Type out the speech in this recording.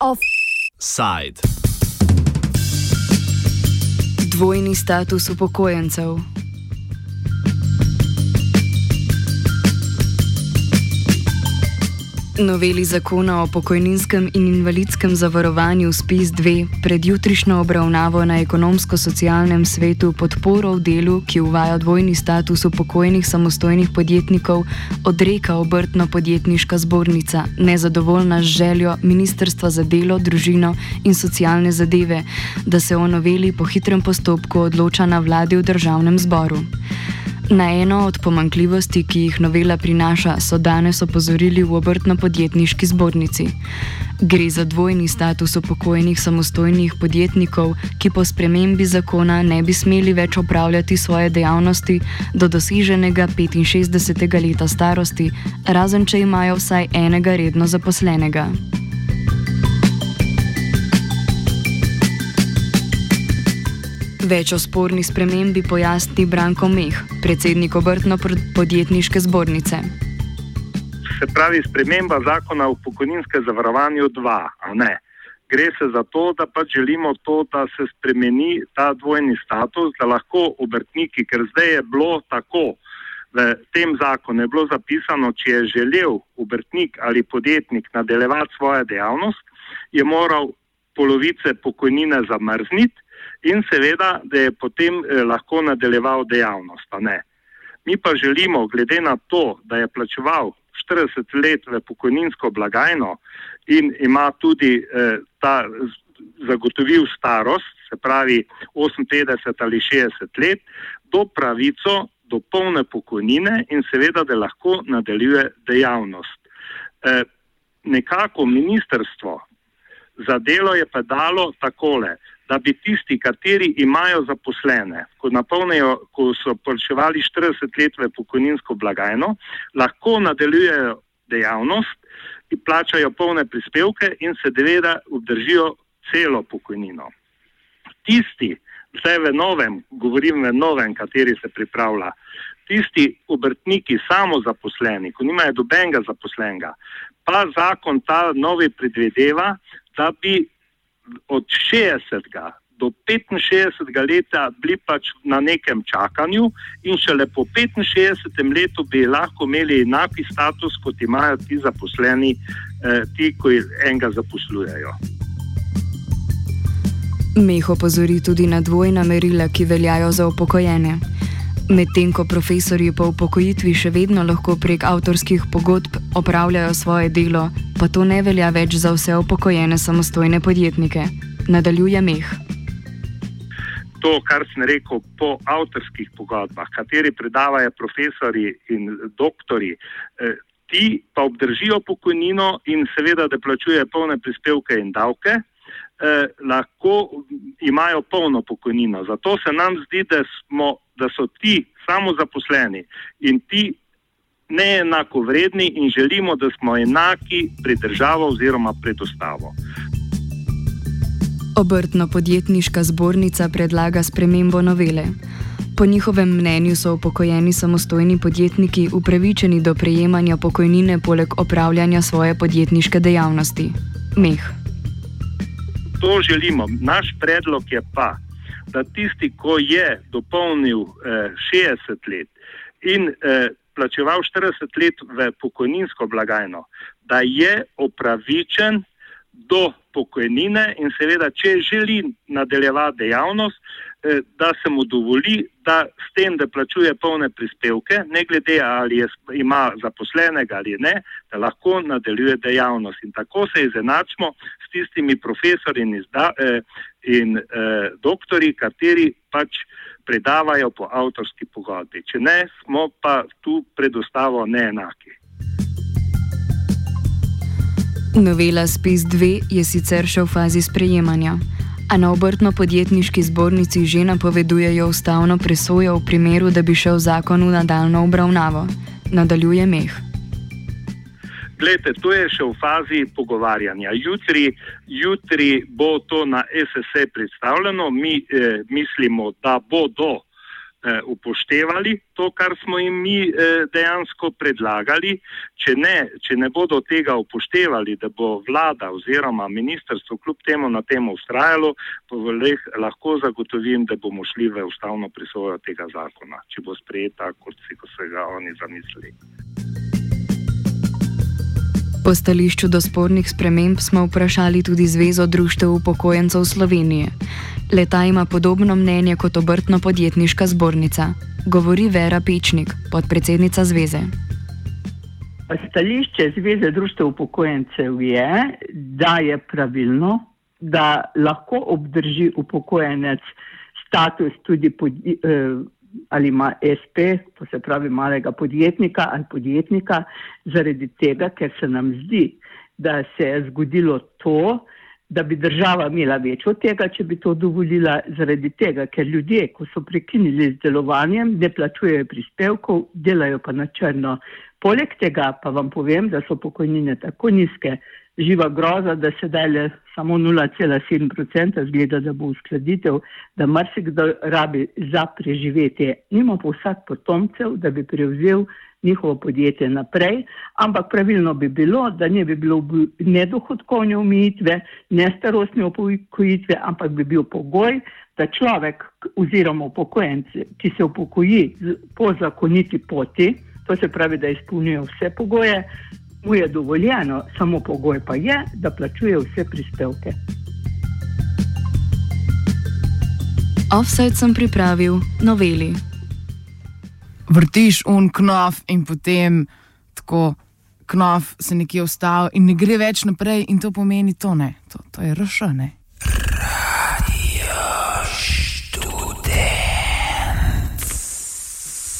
Offside. Dvojni status upokojencev. Noveli zakona o pokojninskem in invalidskem zavarovanju SPIS 2 pred jutrišnjo obravnavo na ekonomsko-socialnem svetu podporo v delu, ki uvaja dvojni status upokojenih samostojnih podjetnikov, odreka obrtno-podjetniška zbornica, nezadovoljna z željo Ministrstva za delo, družino in socialne zadeve, da se o noveli po hitrem postopku odloča na vladi v državnem zboru. Na eno od pomankljivosti, ki jih novela prinaša, so danes opozorili v obrtno-podjetniški zbornici. Gre za dvojni status upokojenih samostojnih podjetnikov, ki po spremembi zakona ne bi smeli več opravljati svoje dejavnosti do doseženega 65. leta starosti, razen če imajo vsaj enega redno zaposlenega. Več o sporni spremembi pojasni Branko Meh, predsednik obrtno-podjetniške zbornice. Se pravi, sprememba zakona o pokojninskem zavarovanju 2. Gre se za to, da pač želimo to, da se spremeni ta dvojni status, da lahko obrtniki, ker zdaj je bilo tako, v tem zakonu je bilo zapisano, če je želel obrtnik ali podjetnik nadaljevati svojo dejavnost, je moral polovice pokojnine zamrzniti in seveda, da je potem eh, lahko nadaljeval dejavnost. Mi pa želimo, glede na to, da je plačeval 40 let v pokojninsko blagajno in ima tudi eh, ta zagotovil starost, se pravi 58 ali 60 let, do pravico do polne pokojnine in seveda, da lahko nadaljuje dejavnost. Eh, nekako ministrstvo za delo je pa dalo takole, da bi tisti, kateri imajo zaposlene, ko, napolnejo, ko so plačevali 40 let v pokojninsko blagajno, lahko nadaljujejo dejavnost in plačajo polne prispevke in se deveda obdržijo celo pokojnino. Tisti, vse v novem, govorim v novem, kateri se pripravlja, tisti obrtniki samozaposleni, ko nimajo dobenega zaposlenega, pa zakon ta novi predvideva, da bi od 60. do 65. leta bili pač na nekem čakanju, in šele po 65. letu bi lahko imeli enaki status, kot imajo ti zaposleni, eh, ti, ki enega zaposlujejo. Meh opozori tudi na dvojna merila, ki veljajo za upokojene. Medtem ko profesori po upokojitvi še vedno lahko prek avtorskih pogodb opravljajo svoje delo, pa to ne velja več za vse upokojene samostojne podjetnike. Nadaljuje Meh. To, kar sem rekel, po avtorskih pogodbah, kateri predavajo profesori in doktori, eh, ti pa obdržijo pokojnino in seveda, da plačujejo polne prispevke in davke, eh, lahko imajo polno pokojnino. Zato se nam zdi, da, smo, da so ti samozaposleni in ti neenako vredni in želimo, da smo enaki pred državo oziroma pred ustavo. Obrtno-podjetniška zbornica predlaga spremembo novele. Po njihovem mnenju so upokojeni samostojni podjetniki upravičeni do prejemanja pokojnine poleg opravljanja svoje podjetniške dejavnosti. Meh. To želimo. Naš predlog je pa, da tisti, ko je dopolnil eh, 60 let in eh, plačeval 40 let v pokojninsko blagajno, da je opravičen do pokojnine in seveda, če želi nadaljevati dejavnost, eh, da se mu dovoli, da s tem, da plačuje polne prispevke, ne glede ali je, ima zaposlenega ali ne, da lahko nadaljuje dejavnost. In tako se izenačimo s tistimi profesori in, izda, eh, in eh, doktori, kateri pač predavajo po avtorski pogodbi. Če ne, smo pa tu predostavo neenaki. Novela SPIS 2 je sicer še v fazi sprejemanja, a na obrtno-podjetniški zbornici že napovedujejo ustavno presojo v primeru, da bi šel zakon v nadaljno obravnavo. Nadaljuje Meh. Glede, to je še v fazi pogovarjanja. Jutri, jutri bo to na SSE predstavljeno. Mi eh, mislimo, da bo do eh, upoštevali to, kar smo jim mi eh, dejansko predlagali. Če ne, če ne bodo tega upoštevali, da bo vlada oziroma ministrstvo kljub temu na tem ustrajalo, pa lahko zagotovim, da bomo šli v ustavno prisojo tega zakona, če bo sprejeta, kot si ga oni zamislili. Po stališču do spornih sprememb smo vprašali tudi Zvezo društev upokojencev Slovenije. Leta ima podobno mnenje kot obrtno-podjetniška zbornica, govori Vera Pečnik, podpredsednica Zveze. Stališče Zveze društev upokojencev je, da je pravilno, da lahko obdrži upokojenec status tudi podjetnika. Eh, ali ima SP, to se pravi malega podjetnika ali podjetnika, zaradi tega, ker se nam zdi, da se je zgodilo to, da bi država imela več od tega, če bi to dovolila, zaradi tega, ker ljudje, ko so prekinili z delovanjem, ne plačujejo prispevkov, delajo pa na črno. Poleg tega pa vam povem, da so pokojnine tako nizke, živa groza, da se dale samo 0,7% zgleda, da bo uskladitev, da marsikdo rabi za preživetje. Nima pa vsak potomcev, da bi prevzel njihovo podjetje naprej, ampak pravilno bi bilo, da ne bi bilo ne dohodkovne omejitve, ne starostne upokojitve, ampak bi bil pogoj, da človek oziroma upokojenc, ki se upokoji po zakoniti poti, to se pravi, da izpolnjuje vse pogoje, mu je dovoljeno, samo pogoj pa je, da plačuje vse prispevke. Offset sem pripravil noveli. Vrtiš un knof in potem tako knof se nekje ustavi in ne gre več naprej in to pomeni to ne, to, to je rešene.